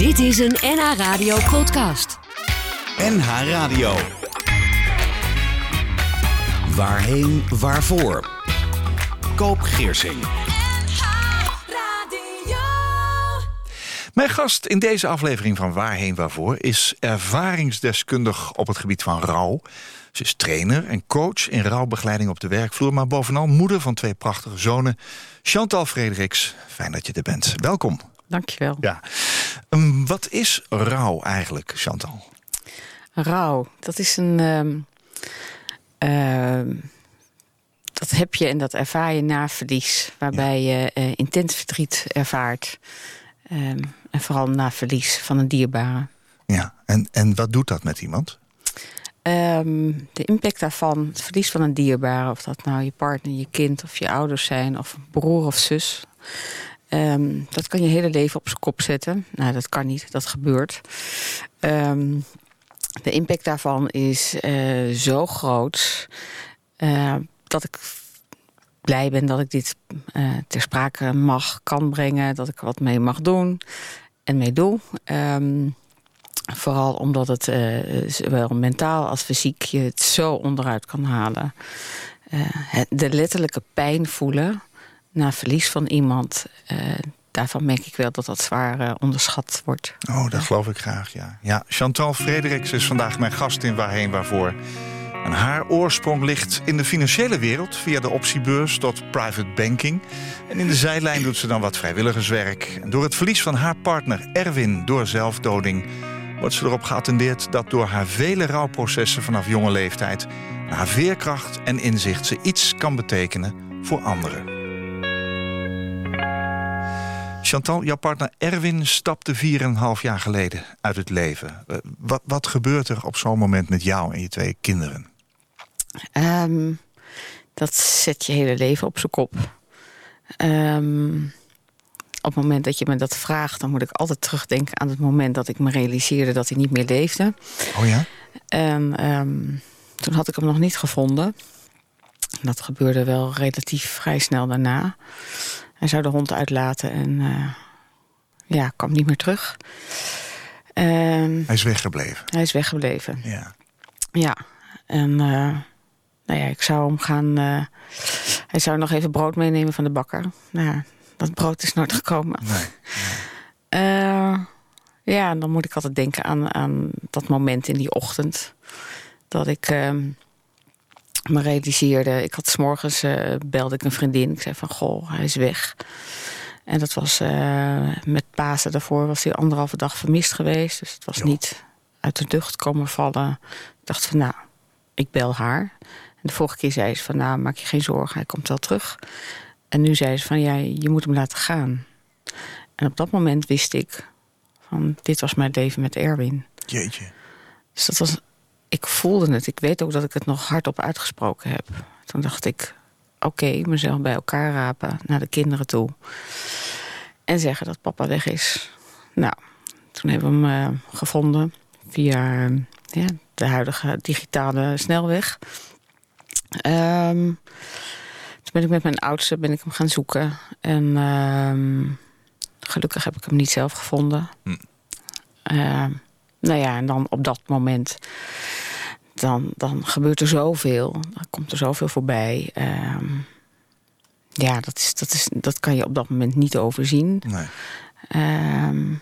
Dit is een NH Radio podcast. NH Radio. Waarheen, waarvoor? Koop Geersing. Mijn gast in deze aflevering van Waarheen Waarvoor is ervaringsdeskundig op het gebied van rouw. Ze is trainer en coach in rouwbegeleiding op de werkvloer, maar bovenal moeder van twee prachtige zonen. Chantal Frederiks, fijn dat je er bent. Welkom. Dankjewel. Ja. Um, wat is rouw eigenlijk, Chantal? Rouw, dat is een. Um, uh, dat heb je en dat ervaar je na verlies, waarbij ja. je uh, intens verdriet ervaart. Um, en vooral na verlies van een dierbare. Ja, en, en wat doet dat met iemand? Um, de impact daarvan, het verlies van een dierbare... of dat nou je partner, je kind of je ouders zijn... of een broer of zus... Um, dat kan je hele leven op zijn kop zetten. Nou, dat kan niet, dat gebeurt. Um, de impact daarvan is uh, zo groot... Uh, dat ik blij ben dat ik dit uh, ter sprake mag, kan brengen. Dat ik wat mee mag doen en mee doe. Um, vooral omdat het zowel mentaal als fysiek je het zo onderuit kan halen. De letterlijke pijn voelen na verlies van iemand... Uh, daarvan merk ik wel dat dat zwaar onderschat wordt. Oh, dat geloof ik graag, ja. ja. Chantal Frederiks is vandaag mijn gast in Waarheen Waarvoor... En haar oorsprong ligt in de financiële wereld... via de optiebeurs tot private banking. En in de zijlijn doet ze dan wat vrijwilligerswerk. En door het verlies van haar partner Erwin door zelfdoding... wordt ze erop geattendeerd dat door haar vele rouwprocessen vanaf jonge leeftijd... haar veerkracht en inzicht ze iets kan betekenen voor anderen. Chantal, jouw partner Erwin stapte 4,5 jaar geleden uit het leven. Wat, wat gebeurt er op zo'n moment met jou en je twee kinderen? Um, dat zet je hele leven op zijn kop. Um, op het moment dat je me dat vraagt... dan moet ik altijd terugdenken aan het moment dat ik me realiseerde... dat hij niet meer leefde. Oh ja? En um, toen had ik hem nog niet gevonden. Dat gebeurde wel relatief vrij snel daarna. Hij zou de hond uitlaten en uh, ja, kwam niet meer terug. Um, hij is weggebleven? Hij is weggebleven. Ja. Ja, en uh, nou ja, ik zou hem gaan... Uh, hij zou nog even brood meenemen van de bakker. Nou ja, dat brood is nooit gekomen. Nee, nee. Ja, dan moet ik altijd denken aan, aan dat moment in die ochtend. Dat ik uh, me realiseerde. Ik had s'morgens uh, belde ik een vriendin. Ik zei van, goh, hij is weg. En dat was uh, met Pasen daarvoor was hij anderhalve dag vermist geweest. Dus het was jo. niet uit de lucht komen vallen. Ik dacht van, nou, ik bel haar. En de vorige keer zei ze van, nou, maak je geen zorgen, hij komt wel terug. En nu zei ze van, ja, je moet hem laten gaan. En op dat moment wist ik van, dit was mijn leven met Erwin. Jeetje. Dus dat was, ik voelde het. Ik weet ook dat ik het nog hardop uitgesproken heb. Toen dacht ik, oké, okay, mezelf bij elkaar rapen naar de kinderen toe. En zeggen dat papa weg is. Nou, toen hebben we hem uh, gevonden via uh, ja, de huidige digitale snelweg. Um, toen ben ik met mijn oudste ben ik hem gaan zoeken. En um, gelukkig heb ik hem niet zelf gevonden. Hm. Nou ja, en dan op dat moment... Dan, dan gebeurt er zoveel. Dan komt er zoveel voorbij. Um, ja, dat, is, dat, is, dat kan je op dat moment niet overzien. Nee. Um,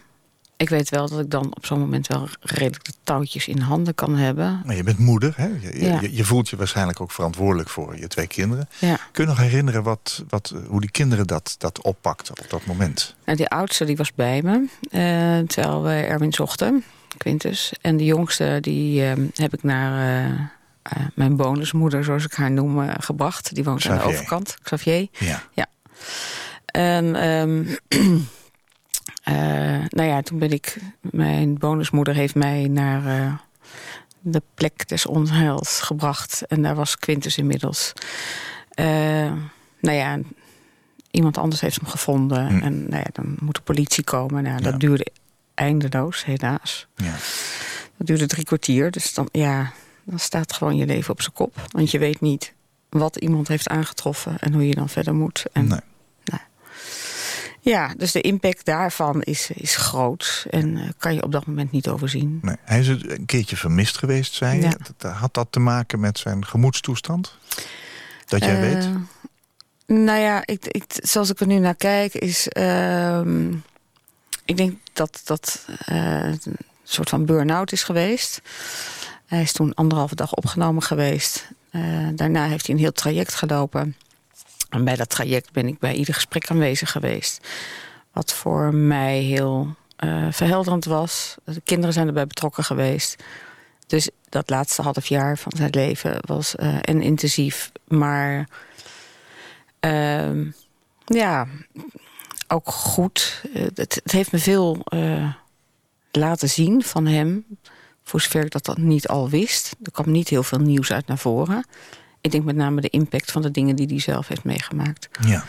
ik weet wel dat ik dan op zo'n moment wel redelijk de touwtjes in handen kan hebben. Maar je bent moeder, hè? Je, ja. je, je, voelt je waarschijnlijk ook verantwoordelijk voor je twee kinderen. Ja. Kun je nog herinneren wat, wat, hoe die kinderen dat, dat oppakten op dat moment? Nou, die oudste die was bij me, uh, terwijl we Erwin zochten, Quintus. En de jongste die uh, heb ik naar uh, mijn bonusmoeder, zoals ik haar noem, gebracht. Die woont Xavier. aan de overkant, Xavier. Ja. ja. En... Um, Uh, nou ja, toen ben ik... Mijn bonusmoeder heeft mij naar de plek des onheils gebracht. En daar was Quintus inmiddels. Nou ja, iemand anders heeft hem gevonden. Hm. En nou ja, dan moet de politie komen. Nou, dat Ja. duurde eindeloos, helaas. Ja. Dat duurde drie kwartier. Dus dan, ja, dan staat gewoon je leven op zijn kop. Want je weet niet wat iemand heeft aangetroffen... en hoe je dan verder moet. En, Nee. Ja, dus de impact daarvan is, is groot en uh, kan je op dat moment niet overzien. Nee, hij is een keertje vermist geweest, zei je. Ja. Had dat te maken met zijn gemoedstoestand? Dat jij uh, weet? Nou ja, ik, ik, zoals ik er nu naar kijk, is... Uh, ik denk dat dat uh, een soort van burn-out is geweest. Hij is toen anderhalve dag opgenomen geweest. daarna heeft hij een heel traject gelopen... En bij dat traject ben ik bij ieder gesprek aanwezig geweest. Wat voor mij heel uh, verhelderend was. De kinderen zijn erbij betrokken geweest. Dus dat laatste half jaar van zijn leven was en intensief. Maar uh, ja, ook goed. Het, het, heeft me veel uh, laten zien van hem. Voor zover ik dat, dat niet al wist. Er kwam niet heel veel nieuws uit naar voren. Ik denk met name de impact van de dingen die hij zelf heeft meegemaakt. Ja.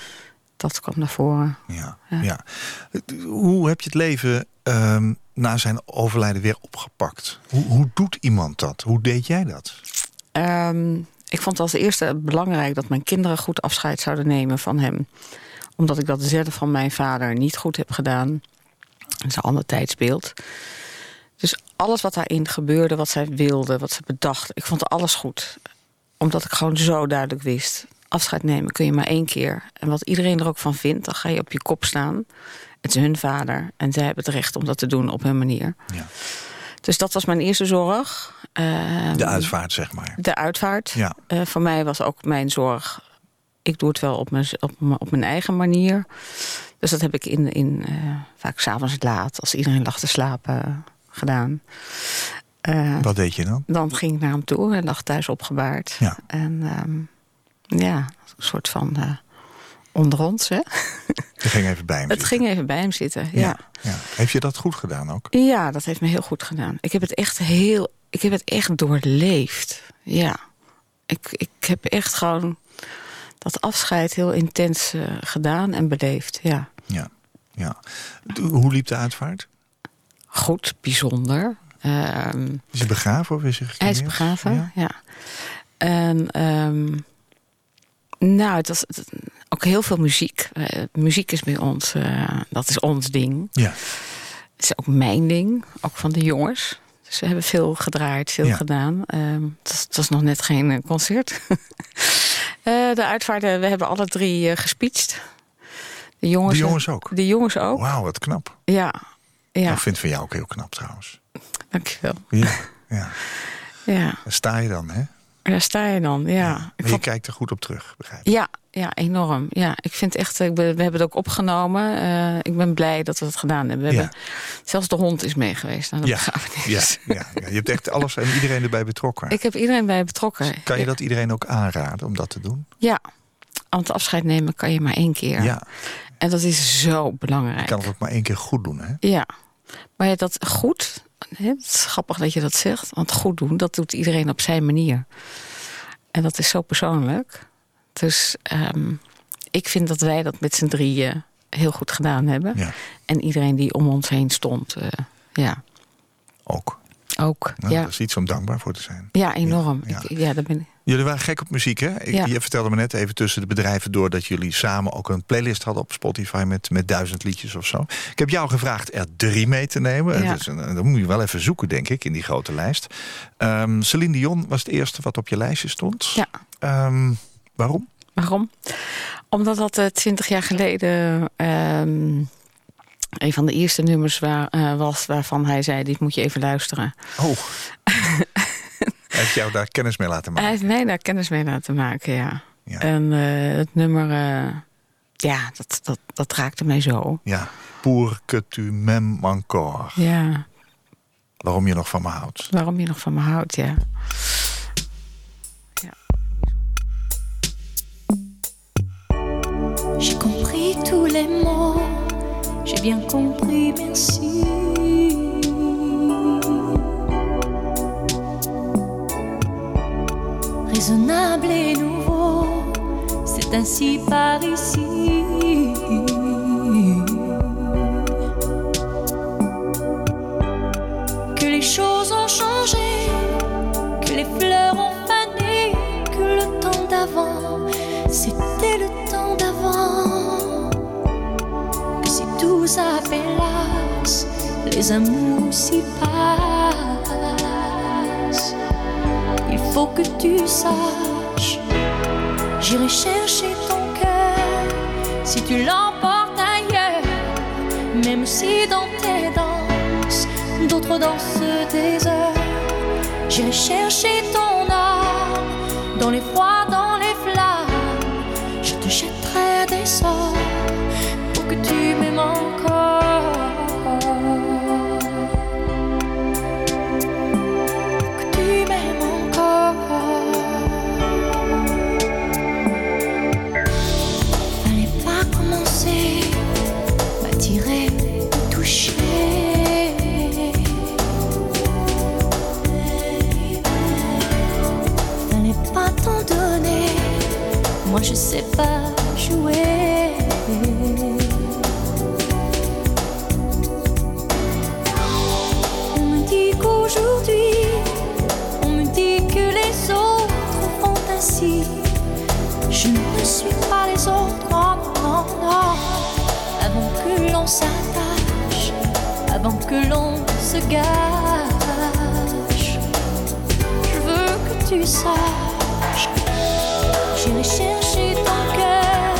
Dat kwam naar voren. Ja, ja. Hoe heb je het leven um, na zijn overlijden weer opgepakt? Hoe, hoe doet iemand dat? Hoe deed jij dat? Um, ik vond als eerste belangrijk dat mijn kinderen goed afscheid zouden nemen van hem. Omdat ik dat zelf van mijn vader niet goed heb gedaan. Dat is een ander tijdsbeeld. Dus alles wat daarin gebeurde, wat zij wilde, wat ze bedacht... ik vond alles goed omdat ik gewoon zo duidelijk wist... afscheid nemen kun je maar één keer. En wat iedereen er ook van vindt, dan ga je op je kop staan. Het is hun vader en zij hebben het recht om dat te doen op hun manier. Ja. Dus dat was mijn eerste zorg. Uh, de uitvaart, zeg maar. De uitvaart. Ja. Uh, voor mij was ook mijn zorg... ik doe het wel op mijn, op, op mijn eigen manier. Dus dat heb ik in, in uh, vaak s'avonds laat... als iedereen lag te slapen, gedaan. Uh, Wat deed je dan? Dan ging ik naar hem toe en lag thuis opgebaard. Ja. En um, ja, een soort van uh, onder ons, hè. Het ging even bij hem Het zitten. ging even bij hem zitten, ja. ja. ja. Heeft je dat goed gedaan ook? Ja, dat heeft me heel goed gedaan. Ik heb het echt heel... Ik heb het echt doorleefd, ja. Ik, ik heb echt gewoon dat afscheid heel intens uh, gedaan en beleefd, ja. Ja, ja. Hoe liep de uitvaart? Goed, bijzonder. Um, is hij begraven of is hij Hij is begraven, ja. ja. En um, nou, het was het, ook heel veel muziek. Uh, muziek is bij ons, uh, dat is ons ding. Ja. Het is ook mijn ding, ook van de jongens. Dus we hebben veel gedraaid, veel ja. gedaan. Um, het, was, het, was, nog net geen uh, concert. de uitvaarten, we hebben alle drie gespeecht. De jongens, de jongens ook? De jongens ook. Wauw, wat knap. Ja. ja. Ik vind van jou ook heel knap trouwens. Dankjewel. Ja, ja. ja. Daar sta je dan, hè? Daar sta je dan, ja. ja. Je vond... kijkt er goed op terug, begrijp ik? Ja, ja enorm. Ja, ik vind echt, ik ben, we hebben het ook opgenomen. Uh, ik ben blij dat we het gedaan hebben. We ja. hebben zelfs de hond is mee geweest de ja. Ja, ja, ja, je hebt echt alles en iedereen erbij betrokken. Ik heb iedereen bij betrokken. Kan je dat iedereen ook aanraden om dat te doen? Ja, want afscheid nemen kan je maar één keer. Ja. En dat is zo belangrijk. Je kan het ook maar één keer goed doen, hè? Ja. Maar dat goed, het is grappig dat je dat zegt. Want goed doen, dat doet iedereen op zijn manier. En dat is zo persoonlijk. Dus um, ik vind dat wij dat met z'n drieën heel goed gedaan hebben. Ja. En iedereen die om ons heen stond, uh, ja. Ook. Ook, nou, ja. Dat is iets om dankbaar voor te zijn. Ja, enorm. Ja, ja. Ik, ja daar ben ik. Jullie waren gek op muziek, hè? Ik, ja. Je vertelde me net even tussen de bedrijven door... dat jullie samen ook een playlist hadden op Spotify met, met duizend liedjes of zo. Ik heb jou gevraagd er drie mee te nemen. Ja. Dus, dan moet je wel even zoeken, denk ik, in die grote lijst. Um, Celine Dion was het eerste wat op je lijstje stond. Ja. Um, waarom? Waarom? Omdat dat twintig uh, jaar geleden... Um, een van de eerste nummers waar, uh, was waarvan hij zei... dit moet je even luisteren. Oh. Hij heeft jou daar kennis mee laten maken? Hij heeft mij daar kennis mee laten maken, ja. ja. En uh, het nummer, uh, ja, dat, dat, dat raakte mij zo. Ja, pour que tu m'aimes encore. Ja. Waarom je nog van me houdt. Waarom je nog van me houdt, ja. ja. J'ai compris tous les mots, j'ai bien compris, merci. raisonnable et nouveau, c'est ainsi par ici. Que les choses ont changé, que les fleurs les amours s'y passent. Il faut que tu saches, j'irai chercher ton cœur si tu l'emportes ailleurs, même si dans tes danses, d'autres dansent des heures. J'irai chercher ton âme dans les froids, moi je sais pas jouer. On me dit qu'aujourd'hui, on me dit que les autres font ainsi. Je ne suis pas les autres, non, non, non. Avant que l'on s'attache, avant que l'on se gâche, je veux que tu saches. J'irai chercher ton cœur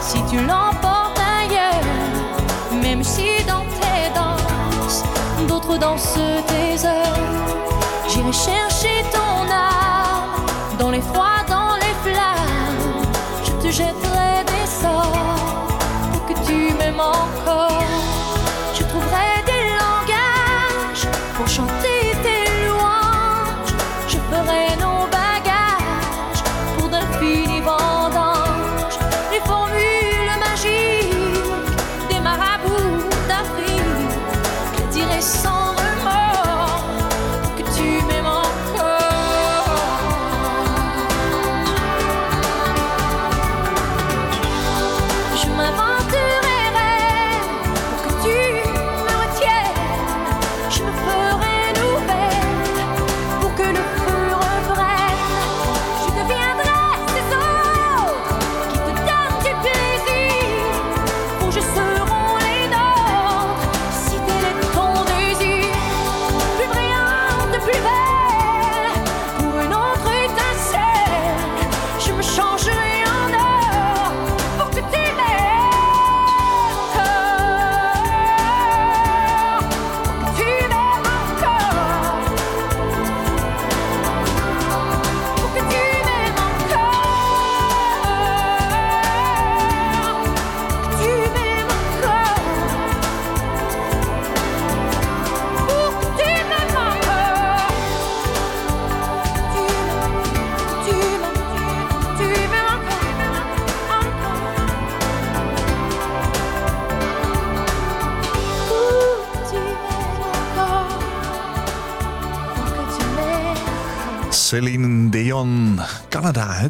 si tu l'emportes ailleurs, même si dans tes danses, d'autres dansent tes heures. J'irai chercher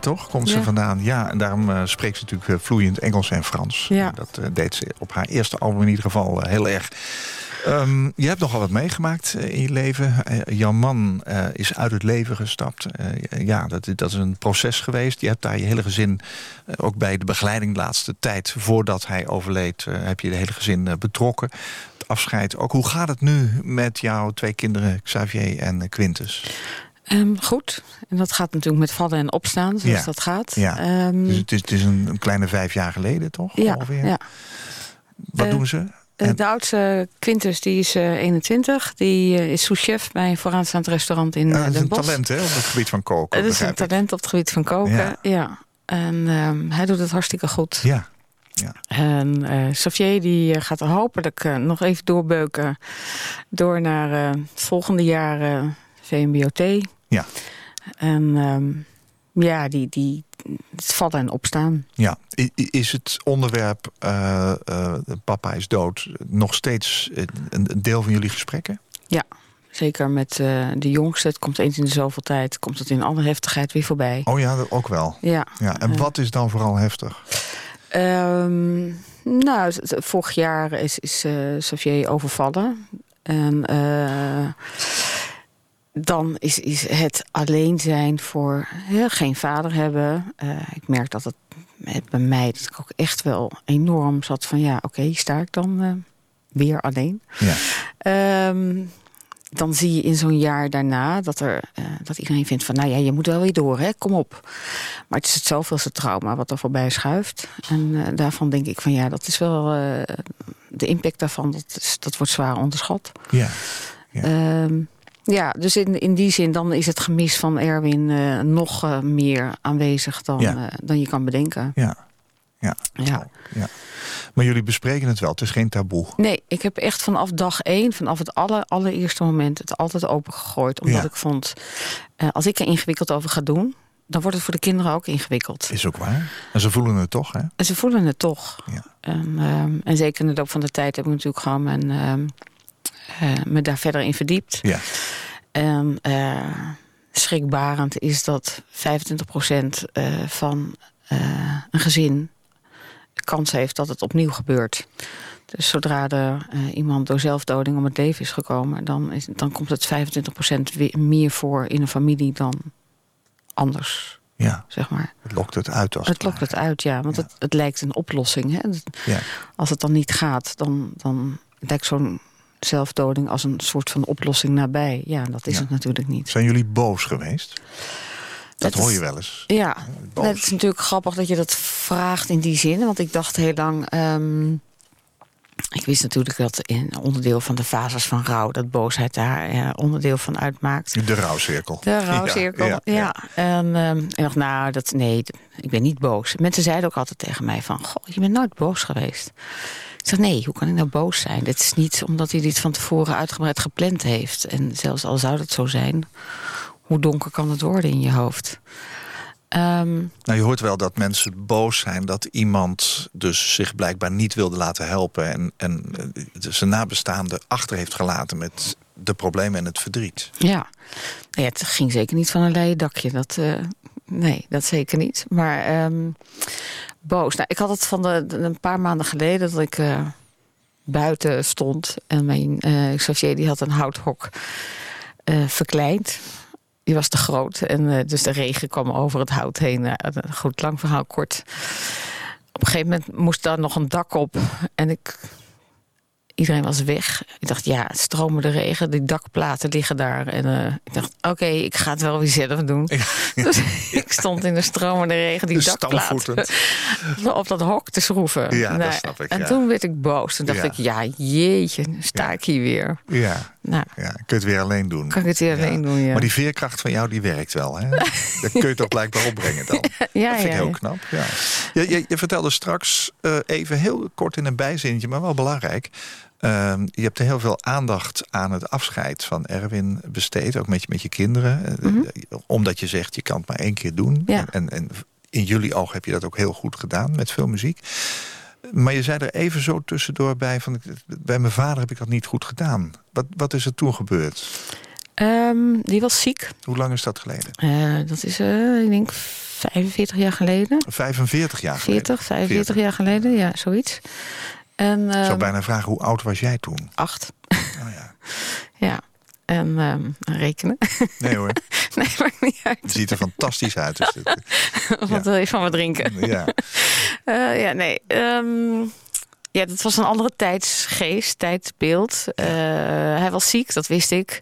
toch? Komt ze vandaan. Ja, en daarom eh, spreekt ze natuurlijk eh, vloeiend Engels en Frans. Ja. Dat eh, deed ze op haar eerste album in ieder geval heel erg. Ehm, je hebt nogal wat meegemaakt in je leven. Jouw man is uit het leven gestapt. Ja, dat, dat is een proces geweest. Je hebt daar je hele gezin, ook bij de begeleiding de laatste tijd... voordat hij overleed, heb je de hele gezin betrokken. Het afscheid ook. Hoe gaat het nu met jouw twee kinderen, Xavier en Quintus? Ehm, goed. En dat gaat natuurlijk met vallen en opstaan, zoals Ja. dat gaat. Ja. Ehm, Dus het is, het is een, een kleine vijf jaar geleden, toch? ja, Ongeveer? ja. Wat Eh, doen ze? Eh, En- De oudste, Quintus, die is eh, 21. Die eh, is souschef bij een vooraanstaand restaurant in Ja, eh, dat is Den een Bosch. talent hè, op het gebied van koken. Het is een talent op het gebied van koken. Ja. Ja. En ehm, hij doet het hartstikke goed. Ja, En eh Xavier die gaat er hopelijk nog even doorbeuken... door naar volgende jaar VMBOT. Ja. En ehm, ja, die, die, het vallen en opstaan. ja. Is het onderwerp eh, eh, papa is dood nog steeds een, deel van jullie gesprekken? Zeker met eh, de jongste. Het komt eens in de zoveel tijd. Komt het in alle heftigheid weer voorbij. Oh ja, dat ook wel. Ja. Ja. En wat is dan vooral heftig? Ehm, nou, vorig jaar is, is Xavier overvallen. En dan is, is het alleen zijn voor geen vader hebben. Eh, ik merk dat het bij mij dat ik ook echt wel enorm zat van ja, oké, sta ik dan. eh, weer alleen. Ja. Ehm, dan zie je in zo'n jaar daarna dat, er, eh, dat iedereen vindt van... nou ja, je moet wel weer door, hè? kom op. Maar het is het zoveelste trauma wat er voorbij schuift. En daarvan denk ik van ja, dat is wel... de impact daarvan, dat, is, dat wordt zwaar onderschat. Ja. Ja. Ehm, ja, dus in, in die zin dan is het gemis van Erwin eh, nog eh, meer aanwezig dan, Ja. eh, dan je kan bedenken. Ja. Ja. Ja. ja. Maar jullie bespreken het wel, het is geen taboe. Nee, ik heb echt vanaf dag één, vanaf het aller, allereerste moment, het altijd opengegooid. Omdat Ja. ik vond, als ik er ingewikkeld over ga doen, dan wordt het voor de kinderen ook ingewikkeld. Is ook waar. En ze voelen het toch, hè? En ze voelen het toch. Ja. En, ehm, en zeker in de loop van de tijd heb ik natuurlijk gewoon mijn, ehm, eh, me daar verder in verdiept. Ja. En eh, schrikbarend is dat 25% eh, van eh, een gezin kans heeft dat het opnieuw gebeurt. Dus zodra er eh, iemand door zelfdoding om het leven is gekomen, dan, is, dan komt het 25% weer meer voor in een familie dan anders, Ja. zeg maar. Het lokt het uit als Het lokt het uit, ja, want Ja. Het, het lijkt een oplossing. Hè? Het- Ja. Als het dan niet gaat, dan, dan lijkt zo'n zelfdoding als een soort van oplossing nabij. Ja, dat is Ja. het natuurlijk niet. Zijn jullie boos geweest? Dat hoor je wel eens. Ja, boos. het is natuurlijk grappig dat je dat vraagt in die zin. Want ik dacht heel lang... ehm, ik wist natuurlijk dat in onderdeel van de fases van rouw... dat boosheid daar eh, onderdeel van uitmaakt. De rouwcirkel. De rouwcirkel, ja. ja. En ehm, ik dacht, nou, dat, nee, ik ben niet boos. Mensen zeiden ook altijd tegen mij van... Goh, je bent nooit boos geweest. Ik zeg, nee, hoe kan ik nou boos zijn? Dit is niet omdat hij dit van tevoren uitgebreid gepland heeft. En zelfs al zou dat zo zijn... hoe donker kan het worden in je hoofd? Ehm, Nou, je hoort wel dat mensen boos zijn dat iemand dus zich blijkbaar niet wilde laten helpen en, en eh, zijn nabestaande achter heeft gelaten met de problemen en het verdriet. Ja, nou ja het ging zeker niet van een leien dakje. Dat, eh, nee, dat zeker niet. Maar ehm, boos. Nou, ik had het van de, een paar maanden geleden dat ik eh, buiten stond. En mijn Xavier die had een houthok eh, verkleind. Die was te groot. En dus de regen kwam over het hout heen. Goed, lang verhaal kort. Op een gegeven moment moest daar nog een dak op. En ik Iedereen was weg. Ik dacht, ja, het stromende regen, die dakplaten liggen daar. En eh, ik dacht, oké, ik ga het wel weer zelf doen. Dus ik stond in de stromende regen die dakplaten op dat hok te schroeven. Ja, dat snap ik, En ja. toen werd ik boos. Toen dacht ik, ja, jeetje, sta ik hier weer. Ja, Nou, ja, kun je het weer alleen doen. kan ik het weer alleen doen, ja. Maar die veerkracht van jou, die werkt wel. Hè? Dat kun je toch blijkbaar opbrengen dan. ja, dat vind ik heel knap. Ja. Je, je, je vertelde straks eh, even heel kort in een bijzinnetje, maar wel belangrijk. Ehm, je hebt er heel veel aandacht aan het afscheid van Erwin besteed. Ook met je, met je kinderen. Eh, Mhm. eh, Omdat je zegt, je kan het maar één keer doen. Ja. En, en in jullie oog heb je dat ook heel goed gedaan met veel muziek. Maar je zei er even zo tussendoor bij van... bij mijn vader heb ik dat niet goed gedaan. Wat, wat is er toen gebeurd? Ehm, die was ziek. Hoe lang is dat geleden? Eh, dat is, eh, ik denk, 45 jaar geleden. 45 jaar geleden. 40, 45 jaar geleden, ja, zoiets. En, Ik zou ehm, bijna vragen, hoe oud was jij toen? acht. Oh ja. Ja. En ehm, rekenen. Nee hoor, nee, maakt niet uit. het ziet er fantastisch uit. Dus dit- Wat wil je van me drinken? ja. Eh, ja, nee. ehm, ja, dat was een andere tijdsgeest, tijdsbeeld. Eh, hij was ziek, dat wist ik.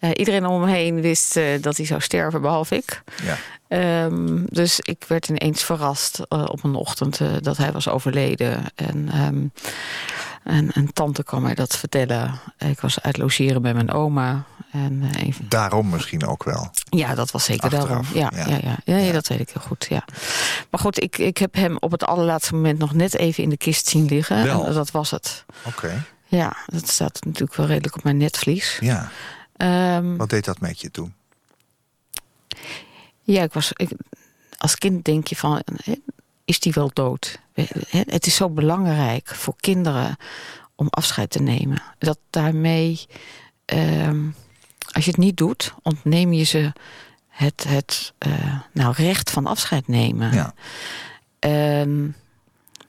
Eh, iedereen om hem heen wist eh, dat hij zou sterven, behalve ik. Ja. Ehm, dus ik werd ineens verrast eh, op een ochtend dat hij was overleden. En, ehm, en een tante kwam mij dat vertellen. Ik was uit logeren bij mijn oma. En, een- Daarom misschien ook wel. ja, dat was zeker Achteraf, daarom. Ja, ja. ja. Ja, ja. ja, Ja. dat weet ik heel goed. Ja. Maar goed, ik, ik heb hem op het allerlaatste moment nog net even in de kist zien liggen. Wel? En dat was het. Oké, Ja, dat staat natuurlijk wel redelijk op mijn netvlies. ja. Ehm, Wat deed dat met je toen? ja, ik was. Ik, als kind denk je van. Is die wel dood? Het is zo belangrijk voor kinderen om afscheid te nemen. Dat daarmee. ehm, als je het niet doet, ontneem je ze het, het eh, nou, recht van afscheid nemen. Ja. Ehm,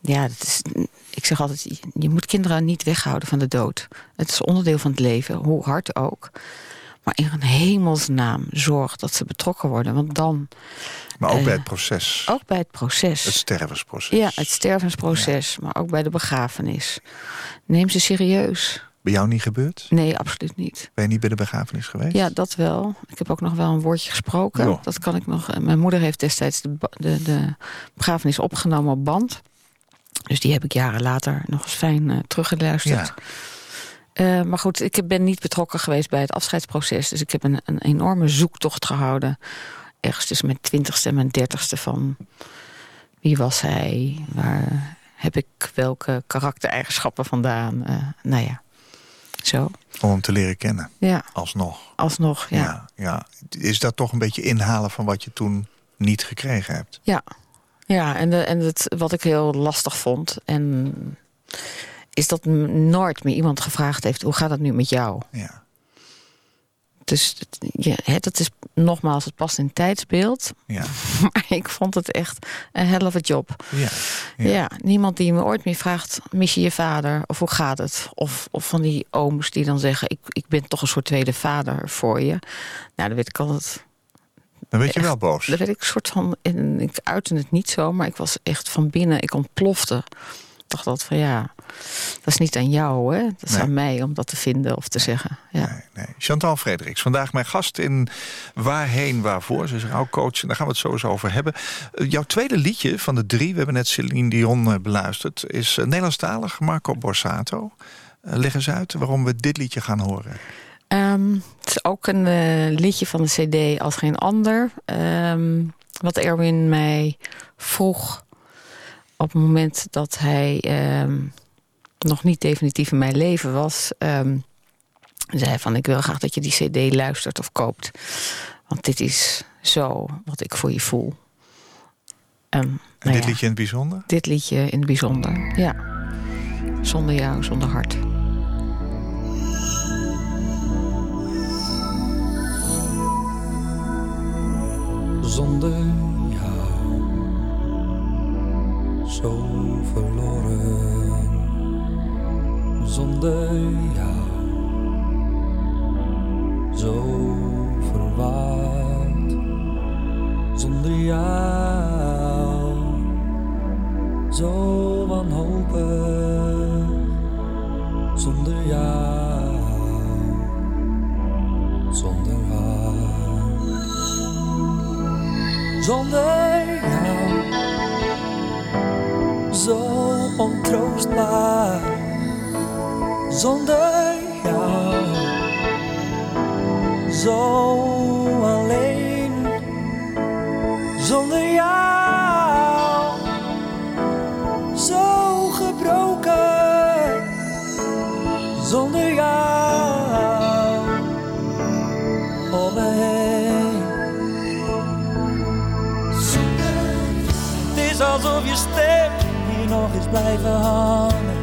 ja, dat is, ik zeg altijd, je- moet kinderen niet weghouden van de dood. Het is onderdeel van het leven, hoe hard ook. Maar in een hemelsnaam zorg dat ze betrokken worden. Want dan, Maar ook Eh, bij het proces. ook bij het proces. Het stervensproces. ja, het stervensproces, maar ook bij de begrafenis. Neem ze serieus. Bij jou niet gebeurd? Nee, absoluut niet. Ben je niet bij de begrafenis geweest? Ja, dat wel. Ik heb ook nog wel een woordje gesproken. Dat kan ik nog. eh, Mijn moeder heeft destijds de, de, de begrafenis opgenomen op band. Dus die heb ik jaren later nog eens fijn eh, teruggeluisterd. Ja. Eh, maar goed, ik ben niet betrokken geweest bij het afscheidsproces. Dus ik heb een, een enorme zoektocht gehouden. Ergens tussen mijn twintigste en mijn dertigste van... wie was hij? Waar heb ik welke karaktereigenschappen vandaan? Eh, nou ja, zo. Om hem te leren kennen, Ja, alsnog. alsnog, ja. Ja. ja. Is dat toch een beetje inhalen van wat je toen niet gekregen hebt? Ja, ja en, de, en het, wat ik heel lastig vond... En, is dat nooit meer iemand gevraagd heeft... hoe gaat het nu met jou? Ja. Dus het, ja, dat is nogmaals, het past in het tijdsbeeld. Ja. Maar ik vond het echt een hell of a job. Ja. Ja. Ja. niemand die me ooit meer vraagt... mis je je vader? Of hoe gaat het? Of, of van die ooms die dan zeggen... Ik, ik ben toch een soort tweede vader voor je. Nou, dan weet ik altijd... Dan weet je wel boos. Dan werd ik soort van... En ik uitte het niet zo, maar ik was echt van binnen... Ik ontplofte. Ik dacht dat van ja... Dat is niet aan jou, hè? Dat is Nee. aan mij om dat te vinden of te zeggen. Ja. Nee, nee. Chantal Frederiks, vandaag mijn gast in Waarheen Waarvoor. Ze is rouwcoach en daar gaan we het sowieso over hebben. Eh, jouw tweede liedje van de drie, we hebben net Celine Dion eh, beluisterd... is eh, Nederlandstalig, Marco Borsato. Leg eens uit waarom we dit liedje gaan horen. Ehm, het is ook een eh, liedje van de cd als geen ander. Ehm, wat Erwin mij vroeg op het moment dat hij ehm, nog niet definitief in mijn leven was. zei van ik wil graag dat je die cd luistert of koopt. Want dit is zo wat ik voor je voel. En, En nou dit ja, liedje in het bijzonder? dit liedje in het bijzonder. Ja. Zonder jou, zonder hart. Zonder jou zo verloren. Zonder jou zo verwaard. Zonder jou zo wanhopig. Zonder jou zonder jou. Zo ontroostbaar. Zonder jou. Zo alsof je stem hier nog eens blijven hangen.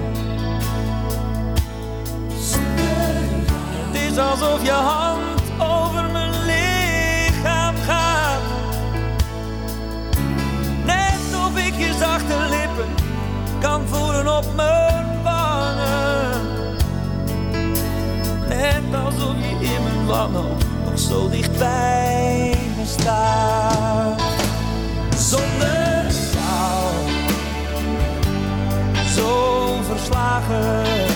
Het is alsof je hand over mijn lichaam gaat. Net of ik je zachte lippen kan voelen op mijn wangen. Net alsof je in mijn wangen nog zo dichtbij me staat zonder verslagen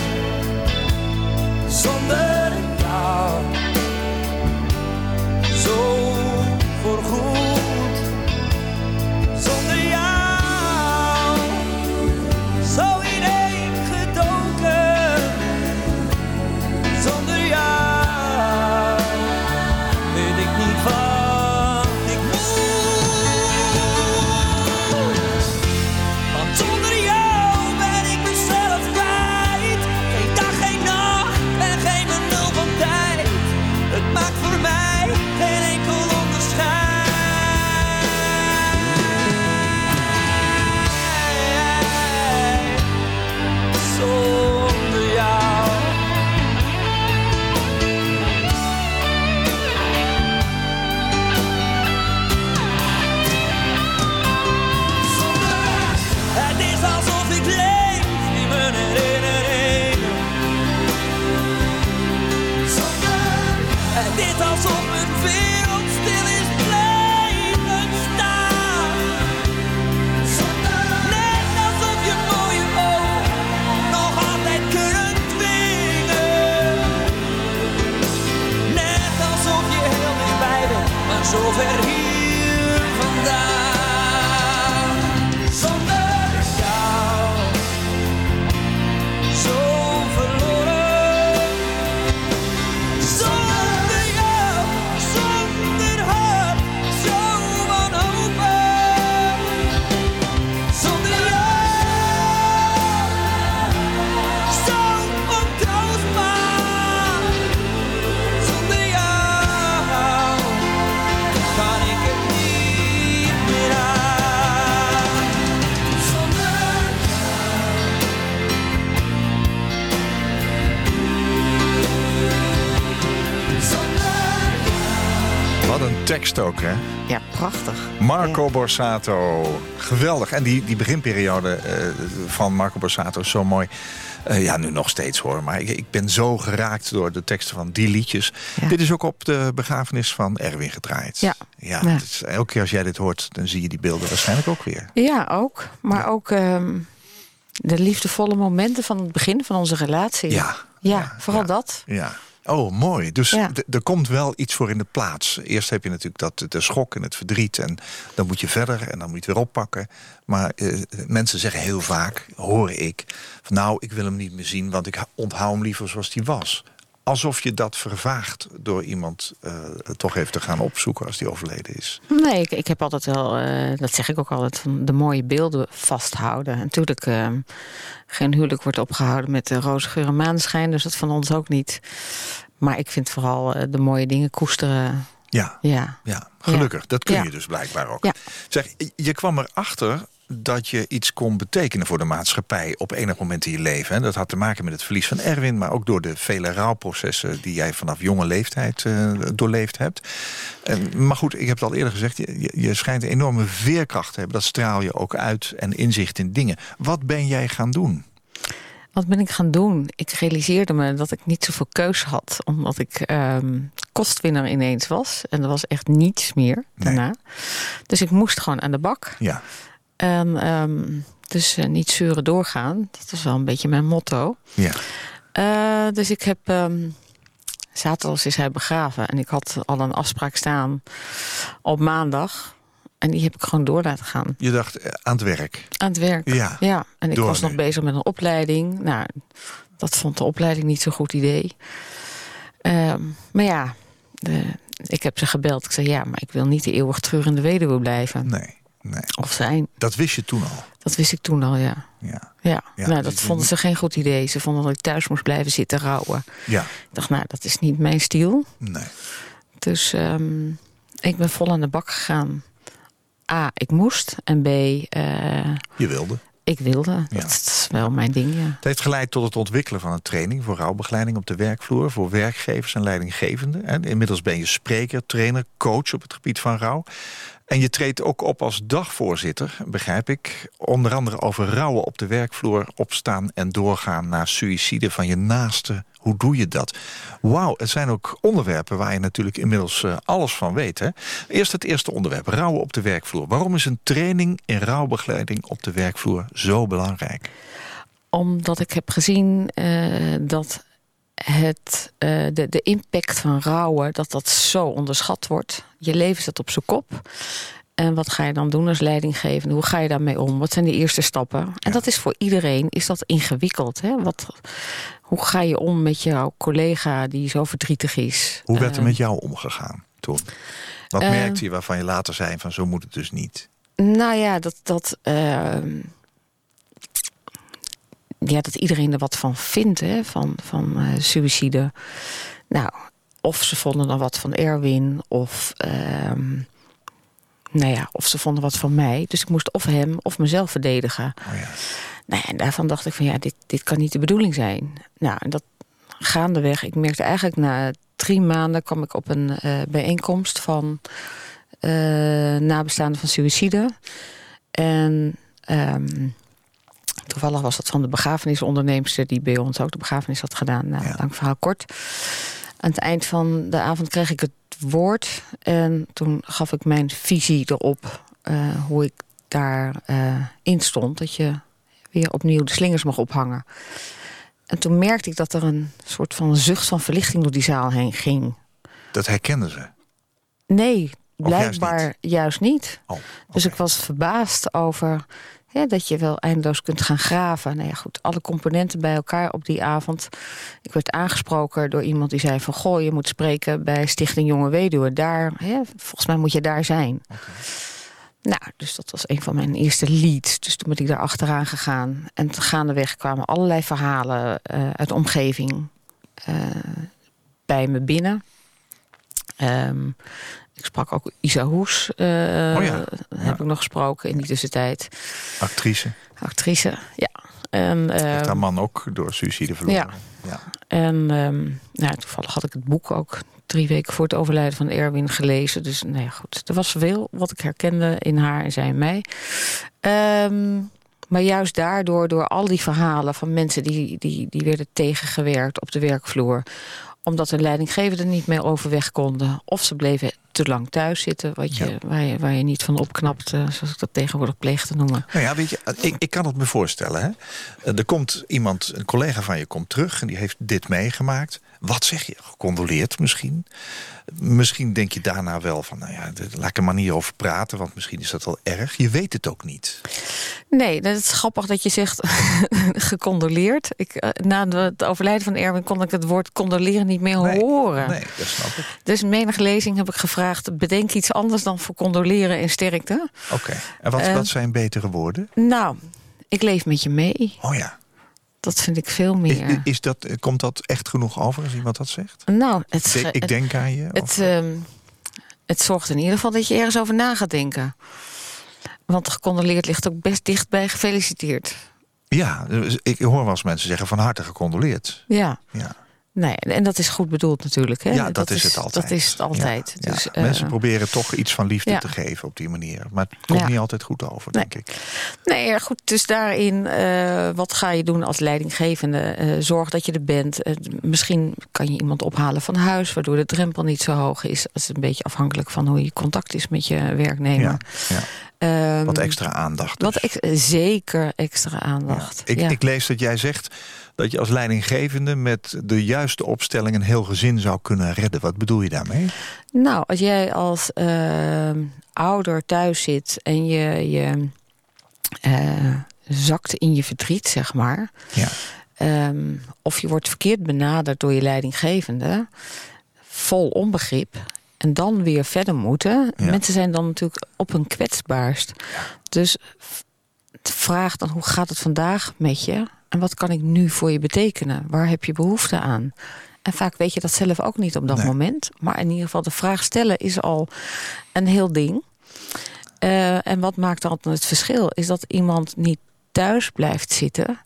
zonder een tekst ook, hè? Ja, prachtig. Marco Borsato. Geweldig. En die, die beginperiode eh, van Marco Borsato is zo mooi. Eh, ja, nu nog steeds hoor. Maar ik, ik ben zo geraakt door de teksten van die liedjes. Ja. Dit is ook op de begrafenis van Erwin gedraaid. Ja. ja, Ja. het is- elke keer als jij dit hoort, dan zie je die beelden waarschijnlijk ook weer. Ja, ook. Maar ook ehm, de liefdevolle momenten van het begin van onze relatie. Ja. Ja, vooral dat. Ja. Oh, mooi. Dus Ja. er komt wel iets voor in de plaats. Eerst heb je natuurlijk dat, de schok en het verdriet. En dan moet je verder en dan moet je het weer oppakken. Maar eh, mensen zeggen heel vaak, hoor ik... Van, nou, ik wil hem niet meer zien, want ik onthoud hem liever zoals hij was. Alsof je dat vervaagt door iemand eh, toch even te gaan opzoeken als die overleden is. Nee, ik, ik heb altijd wel, eh, dat zeg ik ook altijd, van de mooie beelden vasthouden. En natuurlijk, ehm, geen huwelijk wordt opgehouden met de roze geur en maneschijn, dus dat van ons ook niet. Maar ik vind vooral de mooie dingen koesteren. Ja, Ja, ja gelukkig. Dat kun Ja. je dus blijkbaar ook. Zeg, je kwam erachter dat je iets kon betekenen voor de maatschappij op enig moment in je leven. hè. Dat had te maken met het verlies van Erwin, maar ook door de vele rouwprocessen die jij vanaf jonge leeftijd eh, doorleefd hebt. En, maar goed, ik heb het al eerder gezegd, je, je- schijnt een enorme veerkracht te hebben. Dat straal je ook uit en inzicht in dingen. Wat ben jij gaan doen? Wat ben ik gaan doen? Ik realiseerde me dat ik niet zoveel keus had. Omdat ik ehm, kostwinner ineens was. En er was echt niets meer daarna. Dus ik moest gewoon aan de bak. Ja, En ehm, dus eh, niet zeuren doorgaan. Dat was wel een beetje mijn motto. ja. Eh, dus ik heb... ehm zaterdag is hij begraven. En ik had al een afspraak staan op maandag. En die heb ik gewoon door laten gaan. Je dacht eh, aan het werk. Aan het werk. Ja, Ja, en ik door was nog bezig met een opleiding. Nou, dat vond de opleiding niet zo'n goed idee. Ehm, maar ja, de, ik heb ze gebeld. Ik zei ja, maar ik wil niet de eeuwig treurende weduwe blijven. Nee, nee. Of zijn. Dat wist je toen al. Dat wist ik toen al, ja. Ja, Ja, Ja, nou, dus dat vonden ze geen goed idee. Ze vonden dat ik thuis moest blijven zitten rouwen. ja. Ik dacht, nou, dat is niet mijn stijl. nee. Dus ehm, ik ben vol aan de bak gegaan. A, ik moest. En B, eh, Je wilde. ik wilde. Ja. Dat is wel mijn ding, ja. Het heeft geleid tot het ontwikkelen van een training voor rouwbegeleiding op de werkvloer voor werkgevers en leidinggevenden. En inmiddels ben je spreker, trainer, coach op het gebied van rouw. En je treedt ook op als dagvoorzitter, begrijp ik. Onder andere over rouwen op de werkvloer, opstaan en doorgaan naar suïcide van je naaste. Hoe doe je dat? Wauw, het zijn ook onderwerpen waar je natuurlijk inmiddels eh, alles van weet. Hè? Eerst het eerste onderwerp, rouwen op de werkvloer. Waarom is een training in rouwbegeleiding op de werkvloer zo belangrijk? Omdat ik heb gezien eh, dat het, eh, de, de impact van rouwen... dat dat zo onderschat wordt. Je leven staat op zijn kop. En wat ga je dan doen als leidinggevende? Hoe ga je daarmee om? Wat zijn de eerste stappen? En dat is voor iedereen is dat ingewikkeld. Hè? Wat, hoe ga je om met jouw collega die zo verdrietig is? Hoe werd er Eh, met jou omgegaan toen? Wat eh, merkte je waarvan je later zei van zo moet het dus niet? Nou ja, dat, dat, ehm, ja, dat iedereen er wat van vindt, hè, van, van eh suïcide. Nou, of ze vonden er wat van Erwin, of, ehm, nou ja, of ze vonden wat van mij. Dus ik moest of hem of mezelf verdedigen. Oh ja. Nou ja, en daarvan dacht ik van ja, dit, dit kan niet de bedoeling zijn. Nou, en dat gaandeweg, ik merkte eigenlijk na drie maanden kwam ik op een eh, bijeenkomst van eh, nabestaanden van suïcide. En ehm, toevallig was dat van de begrafenisonderneemster die bij ons ook de begrafenis had gedaan. Nou, Ja. lang verhaal kort. Aan het eind van de avond kreeg ik het woord. En toen gaf ik mijn visie erop. eh, hoe ik daarin in stond. Dat je weer opnieuw de slingers mag ophangen. En toen merkte ik dat er een soort van zucht van verlichting door die zaal heen ging. Dat herkenden ze. Nee, juist blijkbaar juist niet. Oh, Dus ik was verbaasd over ja, dat je wel eindeloos kunt gaan graven. Nou ja, goed, alle componenten bij elkaar op die avond. Ik werd aangesproken door iemand die zei van... goh, je moet spreken bij Stichting Jonge Weduwe. Daar, volgens mij moet je daar zijn. Nou, dus dat was een van mijn eerste leads. Dus toen ben ik daar achteraan gegaan. En gaandeweg kwamen allerlei verhalen eh, uit de omgeving eh, bij me binnen. Ehm, ik sprak ook Isa Hoes, Oh ja, heb ik nog gesproken in die tussentijd. Actrice. Actrice, ja. En, Heeft ehm, haar man ook door suïcide verloren. ja. en nou, toevallig had ik het boek ook drie weken voor het overlijden van Erwin gelezen. Dus nou ja, goed. Er was veel wat ik herkende in haar en zij in mij. Ehm, maar juist daardoor, door al die verhalen van mensen die, die, die werden tegengewerkt op de werkvloer omdat de leidinggevenden niet meer overweg konden. Of ze bleven te lang thuis zitten, wat je, Ja. waar, je, waar je niet van opknapt, eh, zoals ik dat tegenwoordig pleeg te noemen. Nou ja, weet je, ik, ik kan het me voorstellen. Hè? Eh, Er komt iemand, een collega van je komt terug en die heeft dit meegemaakt. Wat zeg je? Gecondoleerd misschien? Misschien denk je daarna wel van, nou ja, laat ik er maar niet over praten, want misschien is dat wel erg. Je weet het ook niet. Nee, dat is grappig dat je zegt gecondoleerd. Ik, eh, na de- het overlijden van Erwin kon ik het woord condoleren niet meer Nee, horen. Nee, dat snap ik. Dus in menige lezing heb ik gevraagd... bedenk iets anders dan voor condoleren en sterkte. Oké. En wat, Eh. wat zijn betere woorden? Nou, ik leef met je mee. Oh ja. Dat vind ik veel meer. is dat, komt dat echt genoeg over als iemand dat zegt? nou, het, Ik denk- ik denk aan je. het, ehm, het zorgt in ieder geval dat je ergens over na gaat denken. Want gecondoleerd ligt ook best dicht bij gefeliciteerd. ja, dus ik hoor wel eens mensen zeggen van harte gecondoleerd. Ja. Ja. Nee, en dat is goed bedoeld natuurlijk. Hè? Ja, dat, is het altijd. Dat is het altijd. Ja, Dus, ja. eh, Mensen proberen toch iets van liefde ja. te geven op die manier. Maar het komt niet altijd goed over, Nee. denk ik. Nee, goed. Dus daarin, eh, wat ga je doen als leidinggevende? Eh, zorg dat je er bent. Misschien kan je iemand ophalen van huis, waardoor de drempel niet zo hoog is. Dat is een beetje afhankelijk van hoe je contact is met je werknemer. Ja, ja. Ehm, Wat extra aandacht. Wat dus. ex- zeker extra aandacht. Ik, ik lees dat jij zegt dat je als leidinggevende met de juiste opstelling een heel gezin zou kunnen redden. Wat bedoel je daarmee? Nou, als jij als ehm, ouder thuis zit en je, je eh, zakt in je verdriet, zeg maar. Ja. Ehm, of je wordt verkeerd benaderd door je leidinggevende, vol onbegrip. En dan weer verder moeten. Ja. Mensen zijn dan natuurlijk op hun kwetsbaarst. Dus v- vraag dan hoe gaat het vandaag met je? En wat kan ik nu voor je betekenen? Waar heb je behoefte aan? En vaak weet je dat zelf ook niet op dat Nee. moment. Maar in ieder geval de vraag stellen is al een heel ding. Eh, en wat maakt dan het verschil? Is dat iemand niet thuis blijft zitten.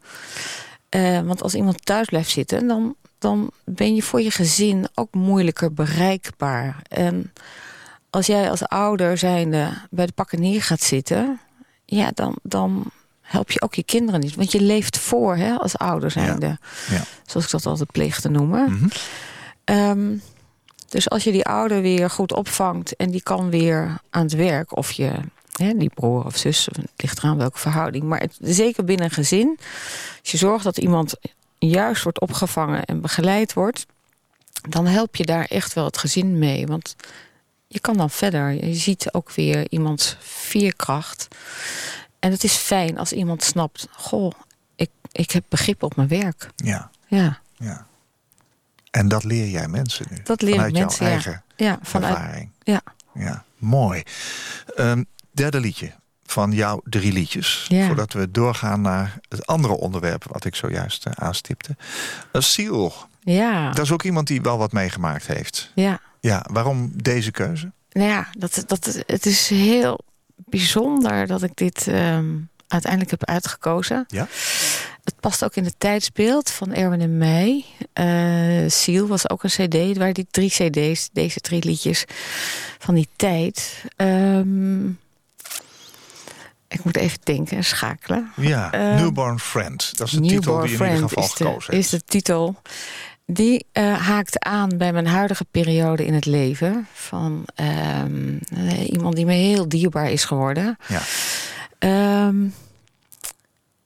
Eh, want als iemand thuis blijft zitten, dan, dan ben je voor je gezin ook moeilijker bereikbaar. En als jij als ouder zijnde bij de pakken neer gaat zitten, ja, dan, dan help je ook je kinderen niet. Want je leeft voor hè, als ouder zijnde. Ja. Zoals ik dat altijd pleeg te noemen. Mhm. Ehm, dus als je die ouder weer goed opvangt en die kan weer aan het werk, of je, hè, die broer of zus, het ligt eraan welke verhouding, maar het, zeker binnen een gezin, als je zorgt dat iemand juist wordt opgevangen en begeleid wordt, dan help je daar echt wel het gezin mee. Want je kan dan verder. Je ziet ook weer iemands veerkracht. En het is fijn als iemand snapt, goh, ik, ik heb begrip op mijn werk. Ja, Ja, ja. En dat leer jij mensen nu? dat leer Vanuit mensen. jouw eigen Ja, vanuit. ervaring. Ja. Ja, mooi. Ehm, derde liedje van jouw drie liedjes. Ja. Voordat we doorgaan naar het andere onderwerp... wat ik zojuist eh, aanstipte. Uh, Seal. Ja, Dat is ook iemand die wel wat meegemaakt heeft. ja. Ja, waarom deze keuze? Nou ja, dat, dat, het is heel bijzonder dat ik dit ehm, uiteindelijk heb uitgekozen. Ja? Het past ook in het tijdsbeeld van Erwin en mij. Eh Seal was ook een cd. Het waren die drie cd's, deze drie liedjes van die tijd. Ehm, ik moet even denken en schakelen. Ja, Ehm, Newborn Friend. Dat is de titel die je in ieder geval is gekozen is hebt. de titel. Die uh, haakt aan bij mijn huidige periode in het leven. Van um, iemand die me heel dierbaar is geworden. Ja. Um,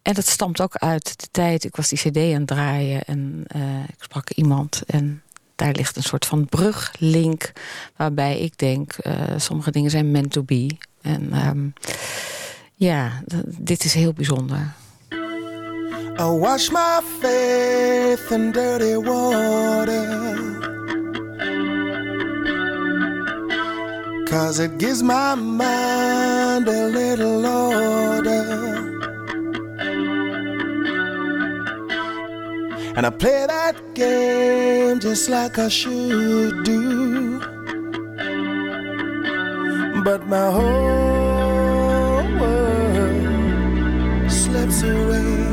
en dat stamt ook uit de tijd. Ik was die cd aan het draaien en uh, ik sprak iemand. En daar ligt een soort van bruglink. Waarbij ik denk, uh, sommige dingen zijn meant to be. En um, ja, dit is heel bijzonder. I wash my faith in dirty water. Cause it gives my mind a little order. And I play that game just like I should do. But my whole world slips away.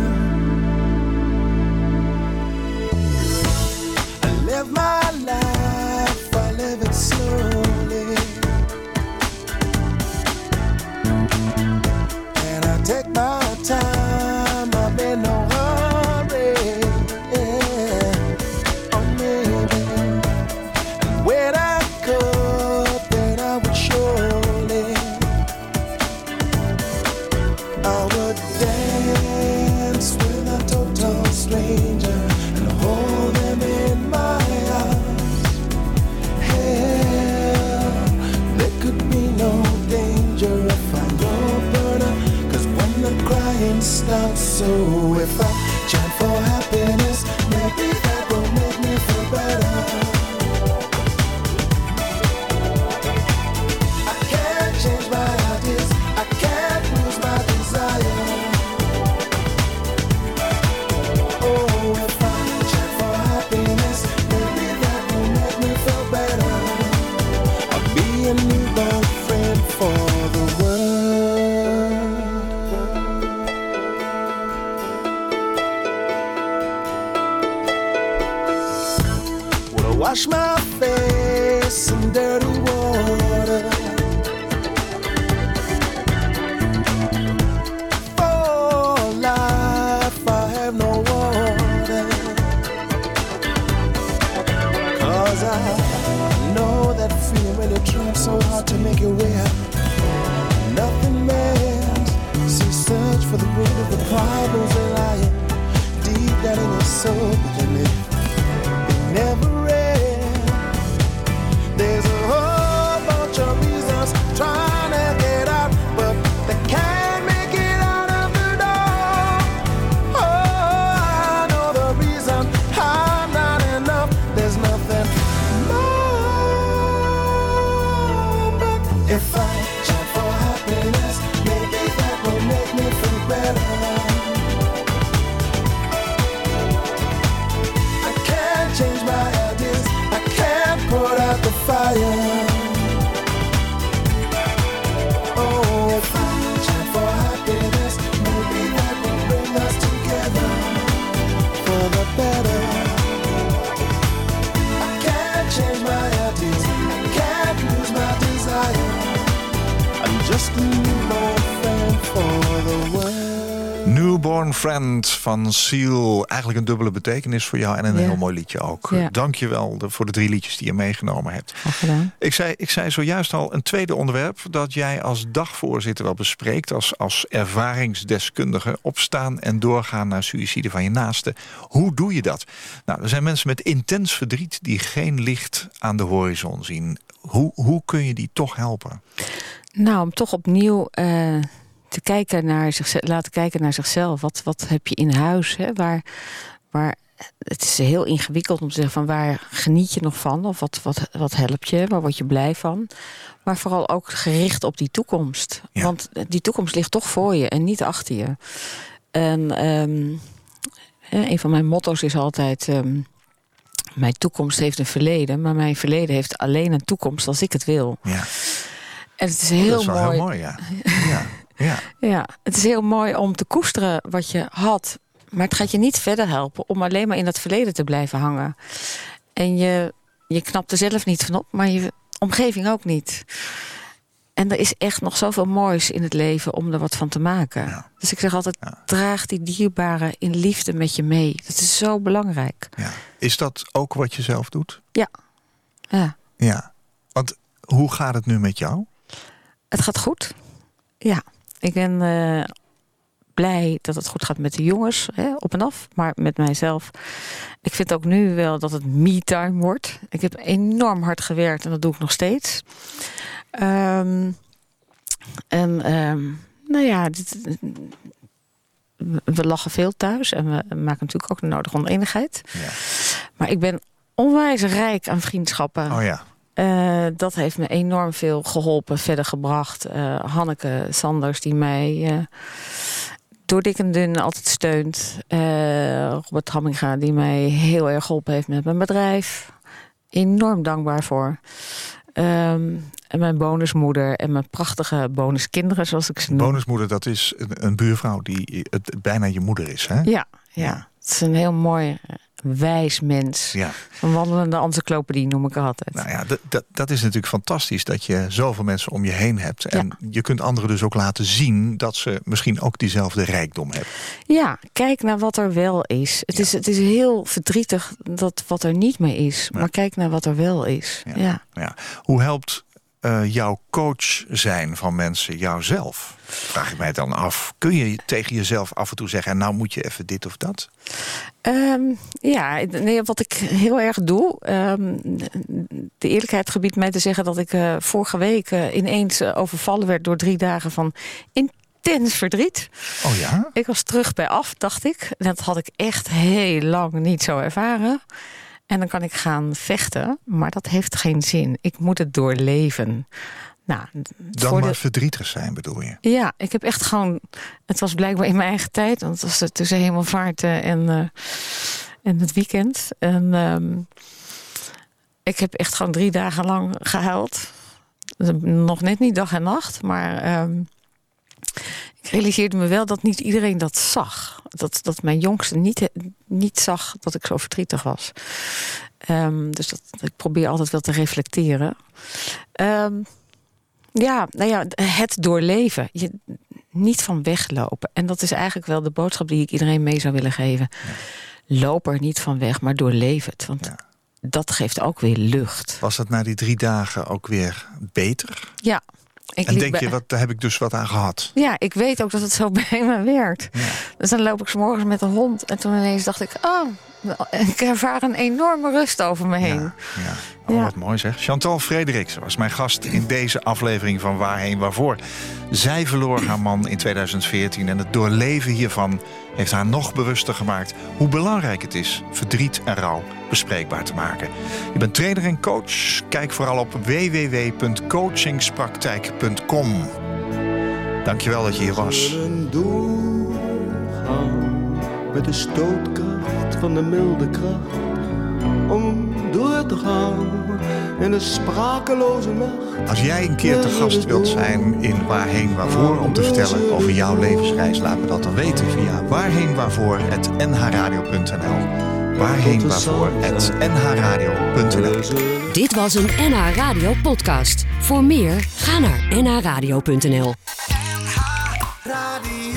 Friend van Seal. Eigenlijk een dubbele betekenis voor jou en een Ja. heel mooi liedje ook. Ja. Dank je wel voor de drie liedjes die je meegenomen hebt. Ik zei, ik zei zojuist al een tweede onderwerp dat jij als dagvoorzitter wel bespreekt. Als, als ervaringsdeskundige opstaan en doorgaan naar suïcide van je naaste. Hoe doe je dat? Nou, er zijn mensen met intens verdriet die geen licht aan de horizon zien. Hoe, hoe kun je die toch helpen? Nou, om toch opnieuw eh, te kijken naar zichzelf, laten kijken naar zichzelf. Wat, wat heb je in huis? Hè? Waar, waar, het is heel ingewikkeld om te zeggen van waar geniet je nog van? Of wat, wat, wat helpt je? Waar word je blij van? Maar vooral ook gericht op die toekomst. Ja. Want die toekomst ligt toch voor je en niet achter je. En hè, een van mijn motto's is altijd... ehm, mijn toekomst heeft een verleden, maar mijn verleden heeft alleen een toekomst als ik het wil. Ja, En het is heel dat is wel mooi. heel mooi, ja. ja. Ja. Ja, het is heel mooi om te koesteren wat je had. Maar het gaat je niet verder helpen om alleen maar in dat verleden te blijven hangen. En je, je knapt er zelf niet van op, maar je omgeving ook niet. En er is echt nog zoveel moois in het leven om er wat van te maken. Ja. Dus ik zeg altijd, Ja. draag die dierbaren in liefde met je mee. Dat is zo belangrijk. Ja. Is dat ook wat je zelf doet? Ja. Ja. Want hoe gaat het nu met jou? Het gaat goed. Ja, ik ben eh, blij dat het goed gaat met de jongens, hè, op en af. Maar met mijzelf. Ik vind ook nu wel dat het me-time wordt. Ik heb enorm hard gewerkt en dat doe ik nog steeds. Ehm, en ehm, nou ja, dit, we- we lachen veel thuis en we maken natuurlijk ook de nodige oneenigheid. Ja. Maar ik ben onwijs rijk aan vriendschappen. Oh ja. Eh, dat heeft me enorm veel geholpen, verder gebracht. Eh, Hanneke Sanders, die mij eh, door dik en dun altijd steunt. Robert Hamminga, die mij heel erg geholpen heeft met mijn bedrijf. Enorm dankbaar voor. Ehm, en mijn bonusmoeder en mijn prachtige bonuskinderen, zoals ik ze noem. Bonusmoeder, dat is een, een buurvrouw die het, bijna je moeder is, hè? Ja, ja, het is een heel mooi, wijs mens. Ja. Een wandelende encyclopedie noem ik haar altijd. Nou ja, dat, is natuurlijk fantastisch dat je zoveel mensen om je heen hebt. En je kunt anderen dus ook laten zien dat ze misschien ook diezelfde rijkdom hebben. Ja, kijk naar wat er wel is. Het, is. het is heel verdrietig dat wat er niet meer is. Maar kijk naar wat er wel is. Ja. Ja. Ja. Hoe helpt eh, jouw coach zijn van mensen jouzelf? Vraag ik mij dan af. Kun je tegen jezelf af en toe zeggen... nou moet je even dit of dat? Ehm, ja, nee, wat ik heel erg doe. ehm, de eerlijkheid gebiedt mij te zeggen dat ik eh, vorige week eh, ineens overvallen werd door drie dagen van intens verdriet. Oh ja? Ik was terug bij af, dacht ik. Dat had ik echt heel lang niet zo ervaren. En dan kan ik gaan vechten, maar dat heeft geen zin. Ik moet het doorleven. Nou, Dan maar de- verdrietig zijn bedoel je? ja, ik heb echt gewoon. Het was blijkbaar in mijn eigen tijd, want het was er tussen hemelvaart eh, en, eh, en het weekend. En ehm, ik heb echt gewoon drie dagen lang gehuild. Nog net niet dag en nacht, maar ehm, ik realiseerde me wel dat niet iedereen dat zag. Dat, dat mijn jongste niet, niet zag dat ik zo verdrietig was. Ehm, dus dat, ik probeer altijd wel te reflecteren. Ehm, ja, nou ja, het doorleven. Je, niet van weglopen. En dat is eigenlijk wel de boodschap die ik iedereen mee zou willen geven. Loop er niet van weg, maar doorleef het. Want Ja. dat geeft ook weer lucht. Was dat na die drie dagen ook weer beter? Ja. Ik En denk bij- je, wat, daar heb ik dus wat aan gehad? Ja, ik weet ook dat het zo bij me werkt. Ja. Dus dan loop ik 's morgens met een hond. En toen ineens dacht ik, oh, ik ervaar een enorme rust over me heen. Ja, ja. Oh, Ja. wat mooi zeg. Chantal Frederiksen was mijn gast in deze aflevering van Waarheen Waarvoor. Zij verloor haar man in 2014 en het doorleven hiervan heeft haar nog bewuster gemaakt hoe belangrijk het is verdriet en rouw bespreekbaar te maken. Je bent trainer en coach. Kijk vooral op www.coachingspraktijk.com. Dankjewel dat je hier was. zullen doorgaan met de van de milde kracht. Om door te gaan in de sprakeloze nacht. Als jij een keer te gast wilt zijn in Waarheen Waarvoor om te vertellen over jouw levensreis, laat me dat dan weten via waarheenwaarvoor.nhradio.nl. Waarheenwaarvoor.nhradio.nl. Dit was een NH Radio podcast. Voor meer, ga naar nhradio.nl. Radio.